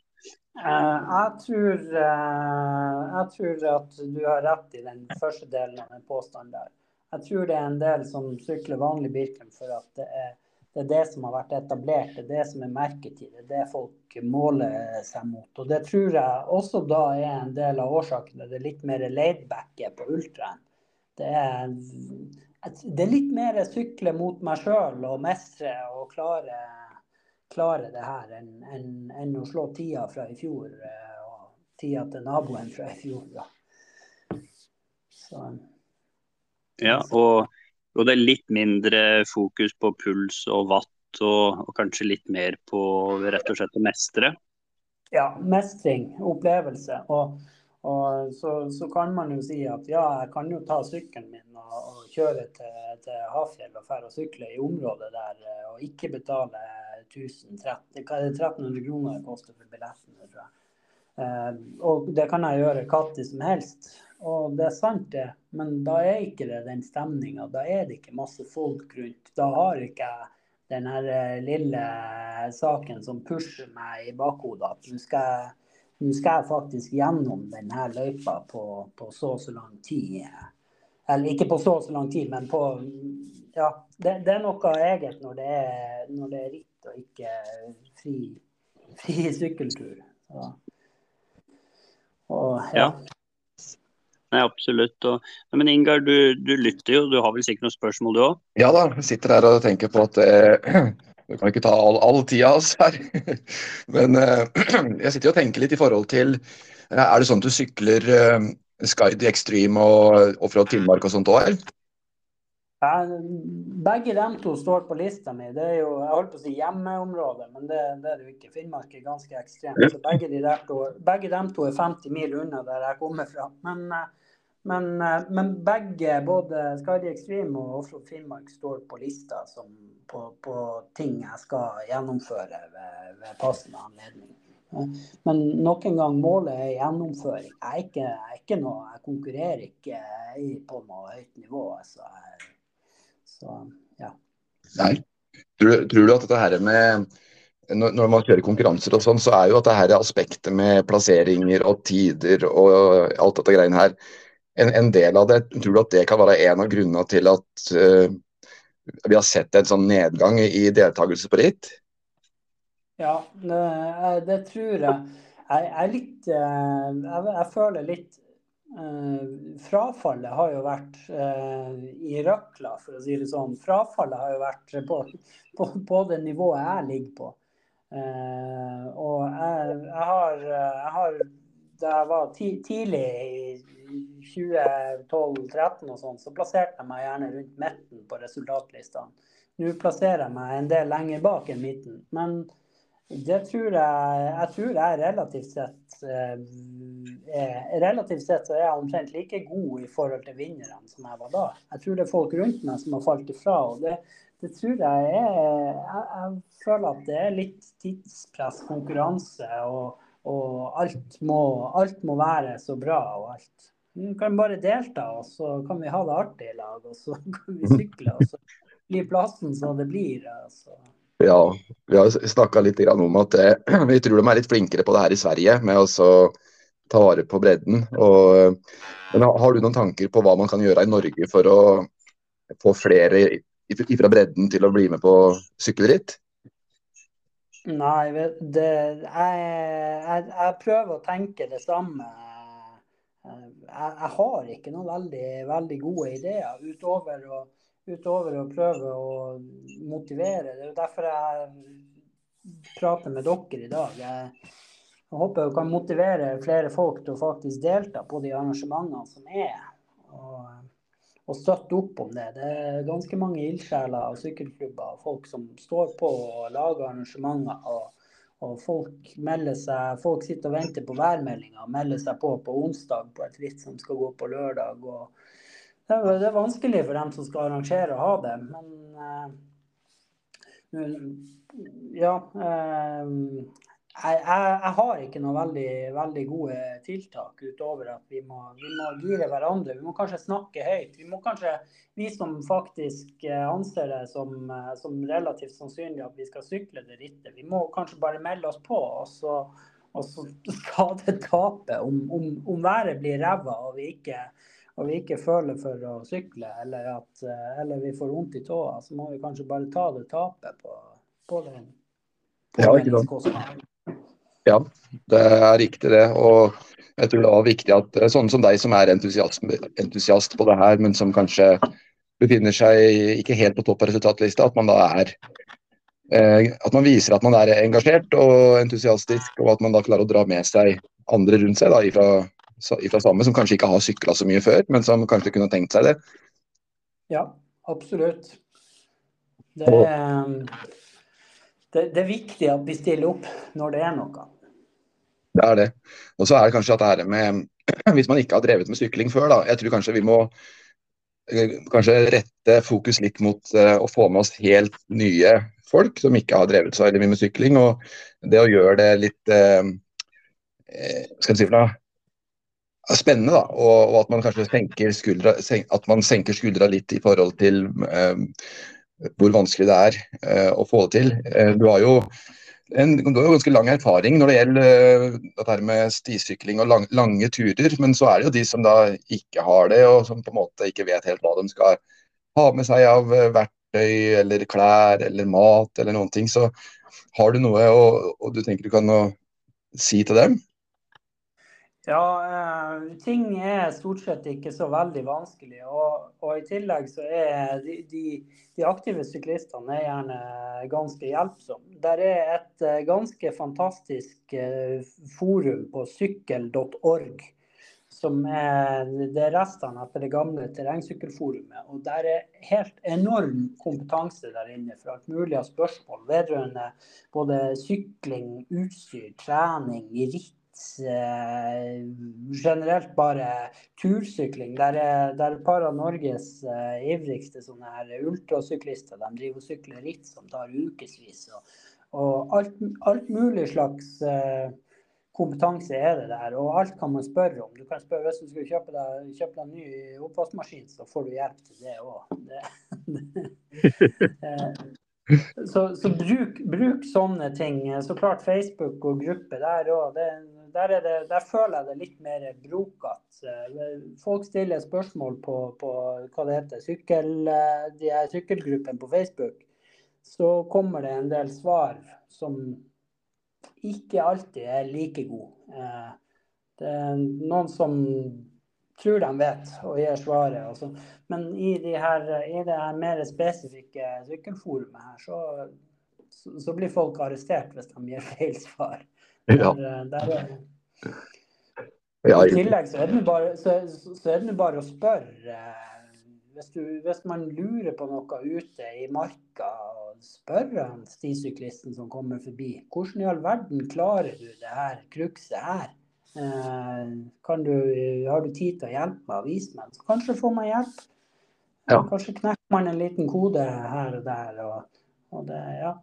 Uh, jeg, tror, uh, jeg tror at du har rett i den første delen av den påstanden der. Jeg tror det er en del som sykler vanlig Birken for at det er det er det som har vært etablert, det er det som er merketid, det er det folk måler seg mot. Og Det tror jeg også da er en del av årsaken det er litt mer laidback på ultraen. Det er, det er litt mer sykle mot meg sjøl og mestre og klare, klare det her enn en, en å slå tida fra i fjor eh, og tida til naboen fra i fjor. Da. Så. Ja, og og det er litt mindre fokus på puls og watt, og, og kanskje litt mer på rett og slett å mestre? Ja, mestring, opplevelse. Og, og så, så, kan man jo si at ja, jeg kan jo ta sykkelen min og, og kjøre til, til Hafjell og fære og sykle i området der eh, og ikke betale 1300 kroner det koster for billetten. Tror jeg. Eh, og det kan jeg gjøre når som helst. Og det er sant, det, men da er ikke det den stemninga. Da er det ikke masse folk rundt. Da har ikke jeg den her eh, lille saken som pusher meg i bakhodet. At nå skal, skal, jeg faktisk gjennom denne løypa på, på, så og så lang tid. Eller ikke på så og så lang tid, men på Ja, det, det er noe eget når det er, når det er ritt og ikke fri, fri sykkeltur. Ja. Og, ja. ja. Nei, absolutt. Og, men Ingar, du, du, lytter jo. Du har vel sikkert noen spørsmål du òg? Ja da, jeg sitter her og tenker på at eh, du kan ikke ta all, all tida oss her. *laughs* men eh, *clears throat* jeg sitter og tenker litt i forhold til eh, Er det sånn at du sykler eh, Skydi Extreme og Offroad Finnmark og sånt òg? Begge dem to står på lista mi. Det er jo jeg holdt på å si hjemmeområdet, men det, det er det jo ikke. Finnmark er ganske ekstremt. Så begge, de to, begge dem to er 50 mil unna der jeg kommer fra. Men, men, men begge, både Skadi Extreme og Offroad Finnmark, står på lista som, på, på, ting jeg skal gjennomføre ved, ved passende anledning. Men nok en gang, målet er gjennomføring. Jeg, er ikke, jeg, er ikke noe, jeg konkurrerer ikke på noe høyt nivå. Så, Jeg, så ja. Nei. Tror, tror, du at dette her med når, man kjører konkurranser og sånn, så er jo at det her aspektet med plasseringer og tider og alt dette greiene her, en, en, del av det, tror du at det kan være en av grunnene til at uh, vi har sett en sånn nedgang i deltakelse på ritt? Ja, det, det tror jeg. Jeg, jeg, litt, eh, jeg, jeg føler litt Uh, frafallet har jo vært uh, i røkla, for å si det sånn. Frafallet har jo vært på, på, på det nivået jeg ligger på. Uh, og jeg, jeg, har, jeg har Da jeg var ti, tidlig i 2012-2013 og sånn, så plasserte jeg meg gjerne rundt midten på resultatlistene. Nå plasserer jeg meg en del lenger bak enn midten. Men Det tror jeg Jeg tror jeg relativt sett er, Relativt sett så er jeg omtrent like god i forhold til vinnerne som jeg var da. Jeg tror det er folk rundt meg som har falt ifra. og det, det tror jeg er jeg, jeg, føler at det er litt tidspress, konkurranse, og, og alt, må, alt, må, være så bra. og alt. Vi kan bare delta, og så kan vi ha det artig i lag. Og så *laughs* kan vi sykle, og så blir plassen som det blir. altså. Ja, vi har snakka litt om at eh, *clears throat* vi tror de er litt flinkere på det her i Sverige, med å ta vare på bredden. Og, men har du noen tanker på hva man kan gjøre i Norge for å få flere fra bredden til å bli med på sykkelritt? Nei, det, jeg, jeg, jeg, prøver å tenke det samme. Jeg, jeg har ikke noen veldig, veldig gode ideer utover å utover å prøve å motivere. Det er derfor jeg prater med dere i dag. Jeg, håper jeg kan motivere flere folk til å faktisk delta på de arrangementene som er. Og, og støtte opp om det. Det er ganske mange ildsjeler og sykkelklubber og folk som står på og lager arrangementer. og og folk melder seg, folk sitter og venter på værmeldinga og melder seg på på onsdag på et ritt som skal gå på lørdag. og det er, det er vanskelig for dem som skal arrangere å ha det, men uh, ja. Jeg, jeg, har ikke noen veldig, veldig, gode tiltak utover at vi må, vi må gire hverandre. Vi må kanskje snakke høyt. Vi må kanskje, vi som faktisk anser det som, som relativt sannsynlig at vi skal sykle det rittet, vi må kanskje bare melde oss på. og så, og så skal det tape. Om, om, om været blir ræva og og vi ikke føler for å sykle, eller, at, eh, eller vi får vondt i tåa, så må vi kanskje bare ta det tapet på, på den. Ja, ikke sant. Ja, det er riktig det. Og jeg tror det er viktig at eh, sånne som deg som er entusiast, entusiast på det her, men som kanskje befinner seg ikke helt på topp av resultatlista, at man da er eh, at man viser at man er engasjert og entusiastisk, og at man da klarer å dra med seg andre rundt seg da, ifra ifra samme, som kanskje ikke har sykla så mye før, men som kanskje kunne tenkt seg det? Ja, absolutt. Det er, det, det er viktig at vi stiller opp når det er noe. Det er det. Og så er det kanskje at det med *clears throat* Hvis man ikke har drevet med sykling før, da. Jeg tror kanskje vi må eh, kanskje rette fokus litt mot uh, å få med oss helt nye folk som ikke har drevet så mye med sykling. Og det å gjøre det litt uh, skal jeg si for noe, spennende. da, og, og, at man kanskje senker skuldra, sen, at man senker skuldra litt i forhold til uh, hvor vanskelig det er å få det til. Du har jo en, du har jo ganske lang erfaring når det gjelder uh, dette med stisykling og lang, lange turer, men så er det jo de som da ikke har det, og som på en måte ikke vet helt hva de skal ha med seg av uh, verktøy eller klær eller mat eller noen ting. Så har du noe og, og du tenker du kan si til dem? Ja, eh, ting er stort sett ikke så veldig vanskelig. Og, og i tillegg så er de, de, de, aktive syklistene er gjerne ganske hjelpsomme. Der er et eh, ganske fantastisk eh, forum på sykkel.org. Som er, det restene etter det gamle terrengsykkelforumet. Og der er helt enorm kompetanse der inne for alt mulig av spørsmål vedrørende både sykling, utstyr, trening, ritt generelt bare tursykling. Der er, der er et par av Norges uh, ivrigste sånne her ultrasyklister. De driver og sykler ritt som tar ukevis. Og, og alt, alt, mulig slags uh, kompetanse er det der, og alt kan man spørre om. Du kan spørre Hvis du skal kjøpe deg, kjøpe deg en ny oppvaskmaskin, så får du hjelp til det òg. *laughs* Så, så bruk, bruk, sånne ting. Så klart Facebook og gruppe der òg. Der, der, føler jeg det litt mer brokete. Folk stiller spørsmål på, på hva det heter, sykkel, de er sykkelgruppen på Facebook. Så kommer det en del svar som ikke alltid er like gode. Eh, det er noen som tror de vet og gir svaret. Også. Men i, de her, i det her mer spesifikke sykkelforumet her, så, så, blir folk arrestert hvis de gir feil svar. Ja. Der, der, I tillegg så er det bare, så, så er det bare å spørre. Hvis, du, hvis, man lurer på noe ute i marka, spørre stisyklisten som kommer forbi, hvordan i all verden klarer du det her krukset her? Eh, du, har du tid til å hjelpe meg og vise meg? Så kanskje får man hjelp. Ja. Kanskje knekker man en liten kode her og der. Og, og det, ja. ja.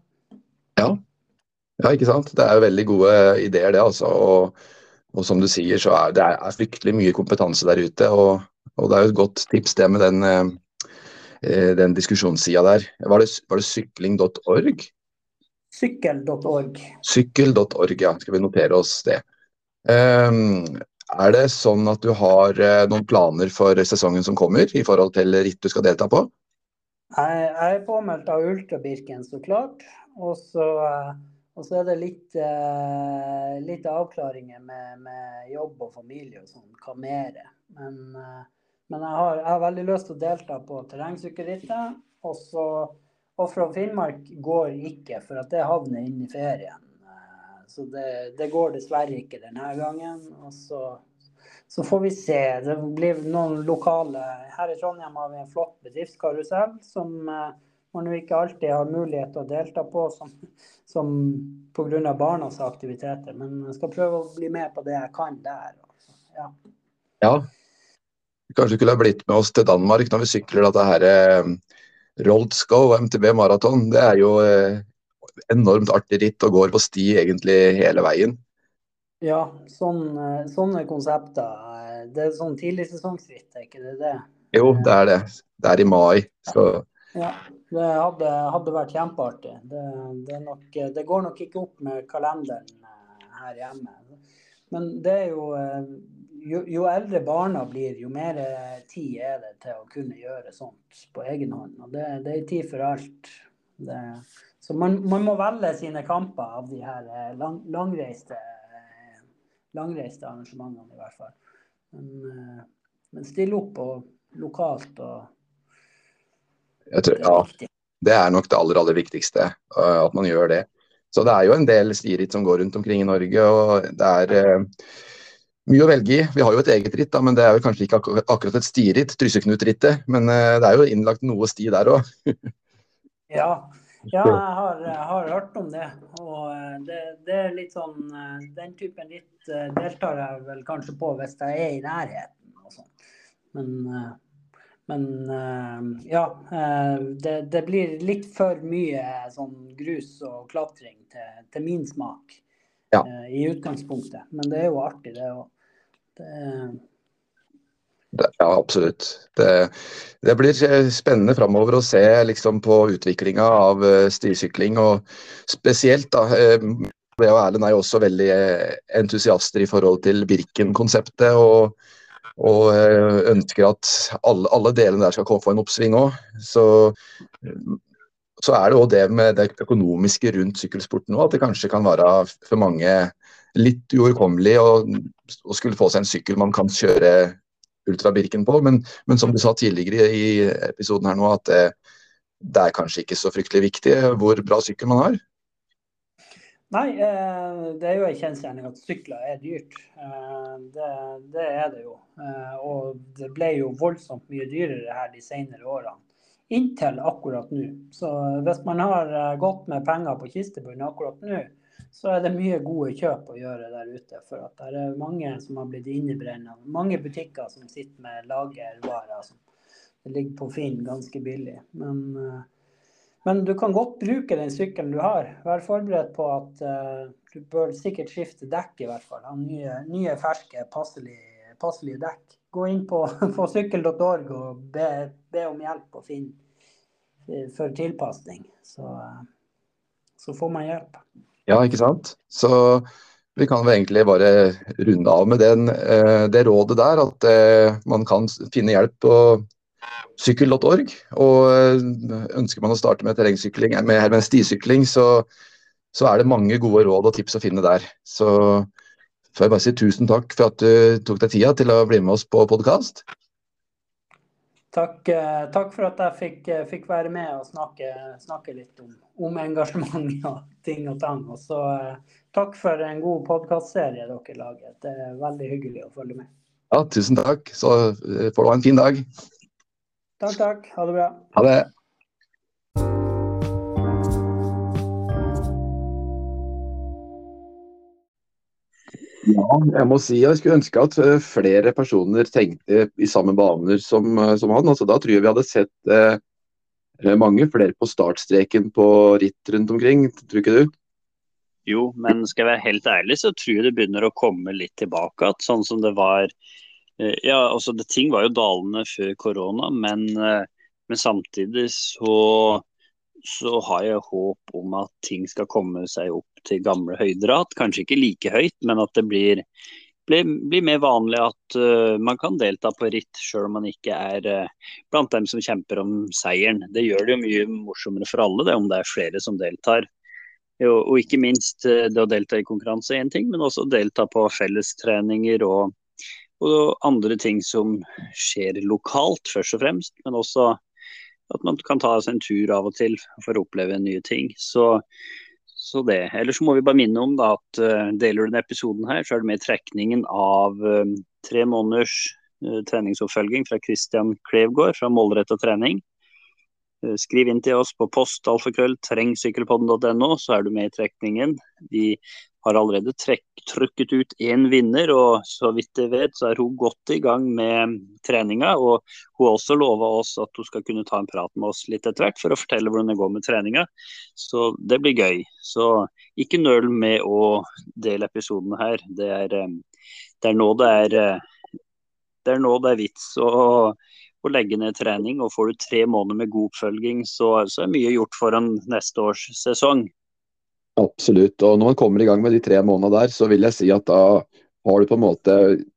Ja, ikke sant. Det er veldig gode ideer, det. altså. Og, og som du sier, så er det er fryktelig mye kompetanse der ute. Og, og det er jo et godt tips det med den, eh, den diskusjonssida der. Var det, det sykling.org? Sykkel.org. Sykkel.org, ja. Skal vi notere oss det. Um, er det sånn at du har eh, noen planer for sesongen som kommer, i forhold til ritt du skal delta på? Jeg er påmeldt av Ultrabirken, så klart. Og så, eh, og så er det litt, uh, litt avklaringer med, med, jobb og familie og sånn. Hva mer? Men, men jeg, har, jeg, har, veldig lyst til å delta på terrengsykkelrittet. Og så Offroad Finnmark går ikke, for at det havner inn i ferien. Så det, det, går dessverre ikke denne gangen. Og så, så, får vi se. Det blir noen lokale Her i Trondheim har vi en flott bedriftskarusell som eh, man jo ikke alltid har mulighet til å delta på som, som pga. barnas aktiviteter. Men jeg skal prøve å bli med på det jeg kan der. Ja. ja. Kanskje skulle ha blitt med oss til Danmark når vi sykler dette her eh, Roldsko og MTB maraton. Det er jo eh, enormt artig ritt og går på sti egentlig hele veien. Ja, sånn, eh, sånne konsepter. Eh, det er sånn tidligsesongsritt, er ikke det det? Jo, det er det. Det er i mai. Så. Ja, det hadde, hadde vært kjempeartig. Det, det, nok, det, går nok ikke opp med kalenderen eh, her hjemme. Men det er jo jo, jo, eldre barna blir, jo mer tid er det til å kunne gjøre sånt på egen hånd. Og det, det er tid for alt. Det, så man, man, må velge sine kamper av de her eh, lang, langreiste, eh, langreiste arrangementene, i hvert fall. Men, eh, men stille opp og lokalt og tror, Ja, det er nok det aller, aller viktigste, at man gjør det. Så det er jo en del stiritt som går rundt omkring i Norge, og det er mye å velge i. Vi har jo et eget ritt, da, men det er jo kanskje ikke akkurat et stiritt, Trysseknut-rittet. Men det er jo innlagt noe sti der òg. *laughs* ja, ja, jeg har, jeg har, hørt om det. Og eh, det, det, er litt sånn eh, Den typen litt eh, deltar jeg vel kanskje på hvis jeg er i nærheten og sånn. Men, men ja. Det, det, blir litt for mye sånn grus og klatring til, til min smak ja. i utgangspunktet. Men det er jo artig, det òg. Ja, absolutt. Det, det, blir spennende framover å se liksom, på utviklinga av stisykling. Og spesielt da, jeg og Erlend er jo også veldig entusiaster i forhold til Birken-konseptet. Og, og ønsker at alle, alle, delene der skal komme få en oppsving òg. Så, så, er det òg det med det økonomiske rundt sykkelsporten òg, at det kanskje kan være for mange litt uoverkommelig å skulle få seg en sykkel man kan kjøre ultrabirken på. Men, men, som du sa tidligere i episoden her nå, at det, det, er kanskje ikke så fryktelig viktig hvor bra sykkel man har? Nei, eh, det er jo en kjensgjerning at sykler er dyrt. Eh, det, det, er det jo. Eh, og det ble jo voldsomt mye dyrere her de senere årene. Inntil akkurat nå. Så hvis man har gått med penger på kistebunnen akkurat nå, så er det mye gode kjøp å gjøre der ute. For at det er mange som har blitt innebrennende. Mange butikker som sitter med lagervarer som ligger på Finn ganske billig. Men, men, du kan godt bruke den sykkelen du har. Vær forberedt på at uh, du bør sikkert skifte dekk, i hvert fall. Ha nye, nye ferske, passelige, passelige dekk. Gå inn på, *laughs* på sykkel.org og be, be, om hjelp og Finn eh, for tilpasning. Så, så får man hjelp. Ja, ikke sant. Så vi kan vel egentlig bare runde av med den, uh, det rådet der, at man kan finne hjelp på sykkel.org. Og eh, ønsker man å starte med terrengsykling, med, med stisykling, så, så, er det mange gode råd og tips å finne der. Så får jeg bare si tusen takk for at du tok deg tida til å bli med oss på podkast. Takk, takk, for at jeg fikk, fikk være med og snakke, snakke litt om om engasjement *laughs* og ting og tang. Og så eh, takk for en god podkastserie dere lager. Det er veldig hyggelig å følge med. Ja, tusen takk. Så eh, får du ha en fin dag. Takk, takk. Ha det bra. Ha det. Ja, jeg må si jeg skulle ønske at eh, flere personer tenkte i samme baner som, eh, som han. Altså, da tror jeg vi hadde sett eh, eh, mange flere på startstreken på ritt rundt omkring, tror ikke du? Jo, men skal jeg være helt ærlig så tror jeg det begynner å komme litt tilbake igjen, sånn som det var ja, altså det, ting var jo dalende før korona, men, men samtidig så så har jeg håp om at ting skal komme seg opp til gamle høyder igjen. Kanskje ikke like høyt, men at det blir, blir, blir mer vanlig at uh, man kan delta på ritt selv om man ikke er uh, blant dem som kjemper om seieren. Det gjør det jo mye morsommere for alle det, om det er flere som deltar. Og, og ikke minst det å delta i konkurranse er én ting, men også delta på fellestreninger og, og andre ting som skjer lokalt, først og fremst. Men også at man kan ta seg en tur av og til for å oppleve nye ting. Så, så det. Ellers må vi bare minne om da, at uh, deler du denne episoden her, så er det med trekningen av um, tre måneders uh, treningsoppfølging fra Christian Klevgård fra Målretta trening. Uh, skriv inn til oss på postalfakrøll.trengsykkelpodden.no, så er du med i trekningen. Vi har allerede trekk, trykket ut én vinner, og så vidt jeg vet, så er hun godt i gang med treninga. Og hun har også lova oss at hun skal kunne ta en prat med oss litt etter hvert for å fortelle hvordan det går med treninga. Så det blir gøy. Så ikke nøl med å dele episodene her. Det er, eh, det er nå det er eh, det er nå det er vits å, å legge ned trening. Og får du tre måneder med god oppfølging, så, så er mye gjort foran neste års sesong. Absolutt. Og når man kommer i gang med de tre månedene der, så vil jeg si at da har du på en måte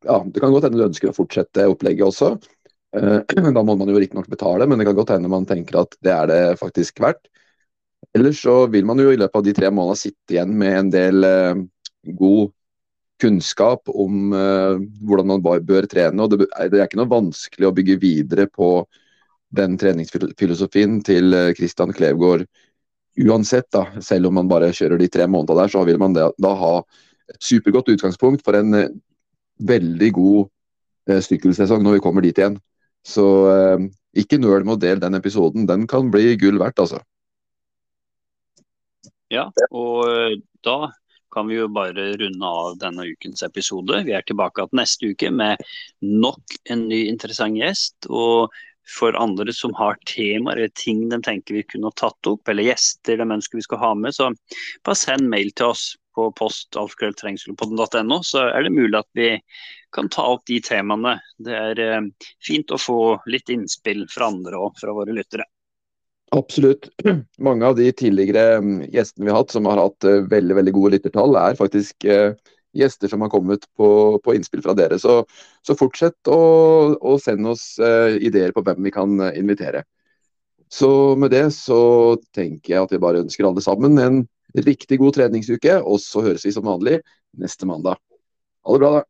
Ja, det kan godt hende du ønsker å fortsette opplegget også. Eh, *clears throat* da må man jo riktignok betale, men det kan godt hende man tenker at det er det faktisk verdt. Ellers så vil man jo i løpet av de tre månedene sitte igjen med en del eh, god kunnskap om uh, hvordan man bør trene. og det, er ikke noe vanskelig å bygge videre på den treningsfilosofien til Kristian Klevgård uansett, da, selv om man bare kjører de tre månedene der, så vil man da, ha et supergodt utgangspunkt for en eh, veldig god eh, sykkelsesong når vi kommer dit igjen. Så eh, ikke nøl med å dele den episoden. Den kan bli gull verdt, altså. Ja, og eh, da kan vi jo bare runde av denne ukens episode. Vi er tilbake neste uke med nok en ny interessant gjest. Og for andre som har temaer eller ting de tenker vi kunne ha tatt opp, eller gjester de ønsker vi skal ha med, så bare send mail til oss på post så er det mulig at vi kan ta opp de temaene. Det er eh, fint å få litt innspill fra andre og fra våre lyttere. Absolutt. *clears throat* Mange av de tidligere mm, gjestene vi har hatt som har hatt uh, veldig veldig gode lyttertall, er faktisk uh, gjester som har kommet på, på innspill fra dere. Så, så fortsett å, å, sende oss uh, ideer på hvem vi kan uh, invitere. Så med det så tenker jeg at vi bare ønsker alle sammen en riktig god treningsuke, og så høres vi som vanlig neste mandag. Ha det bra, da.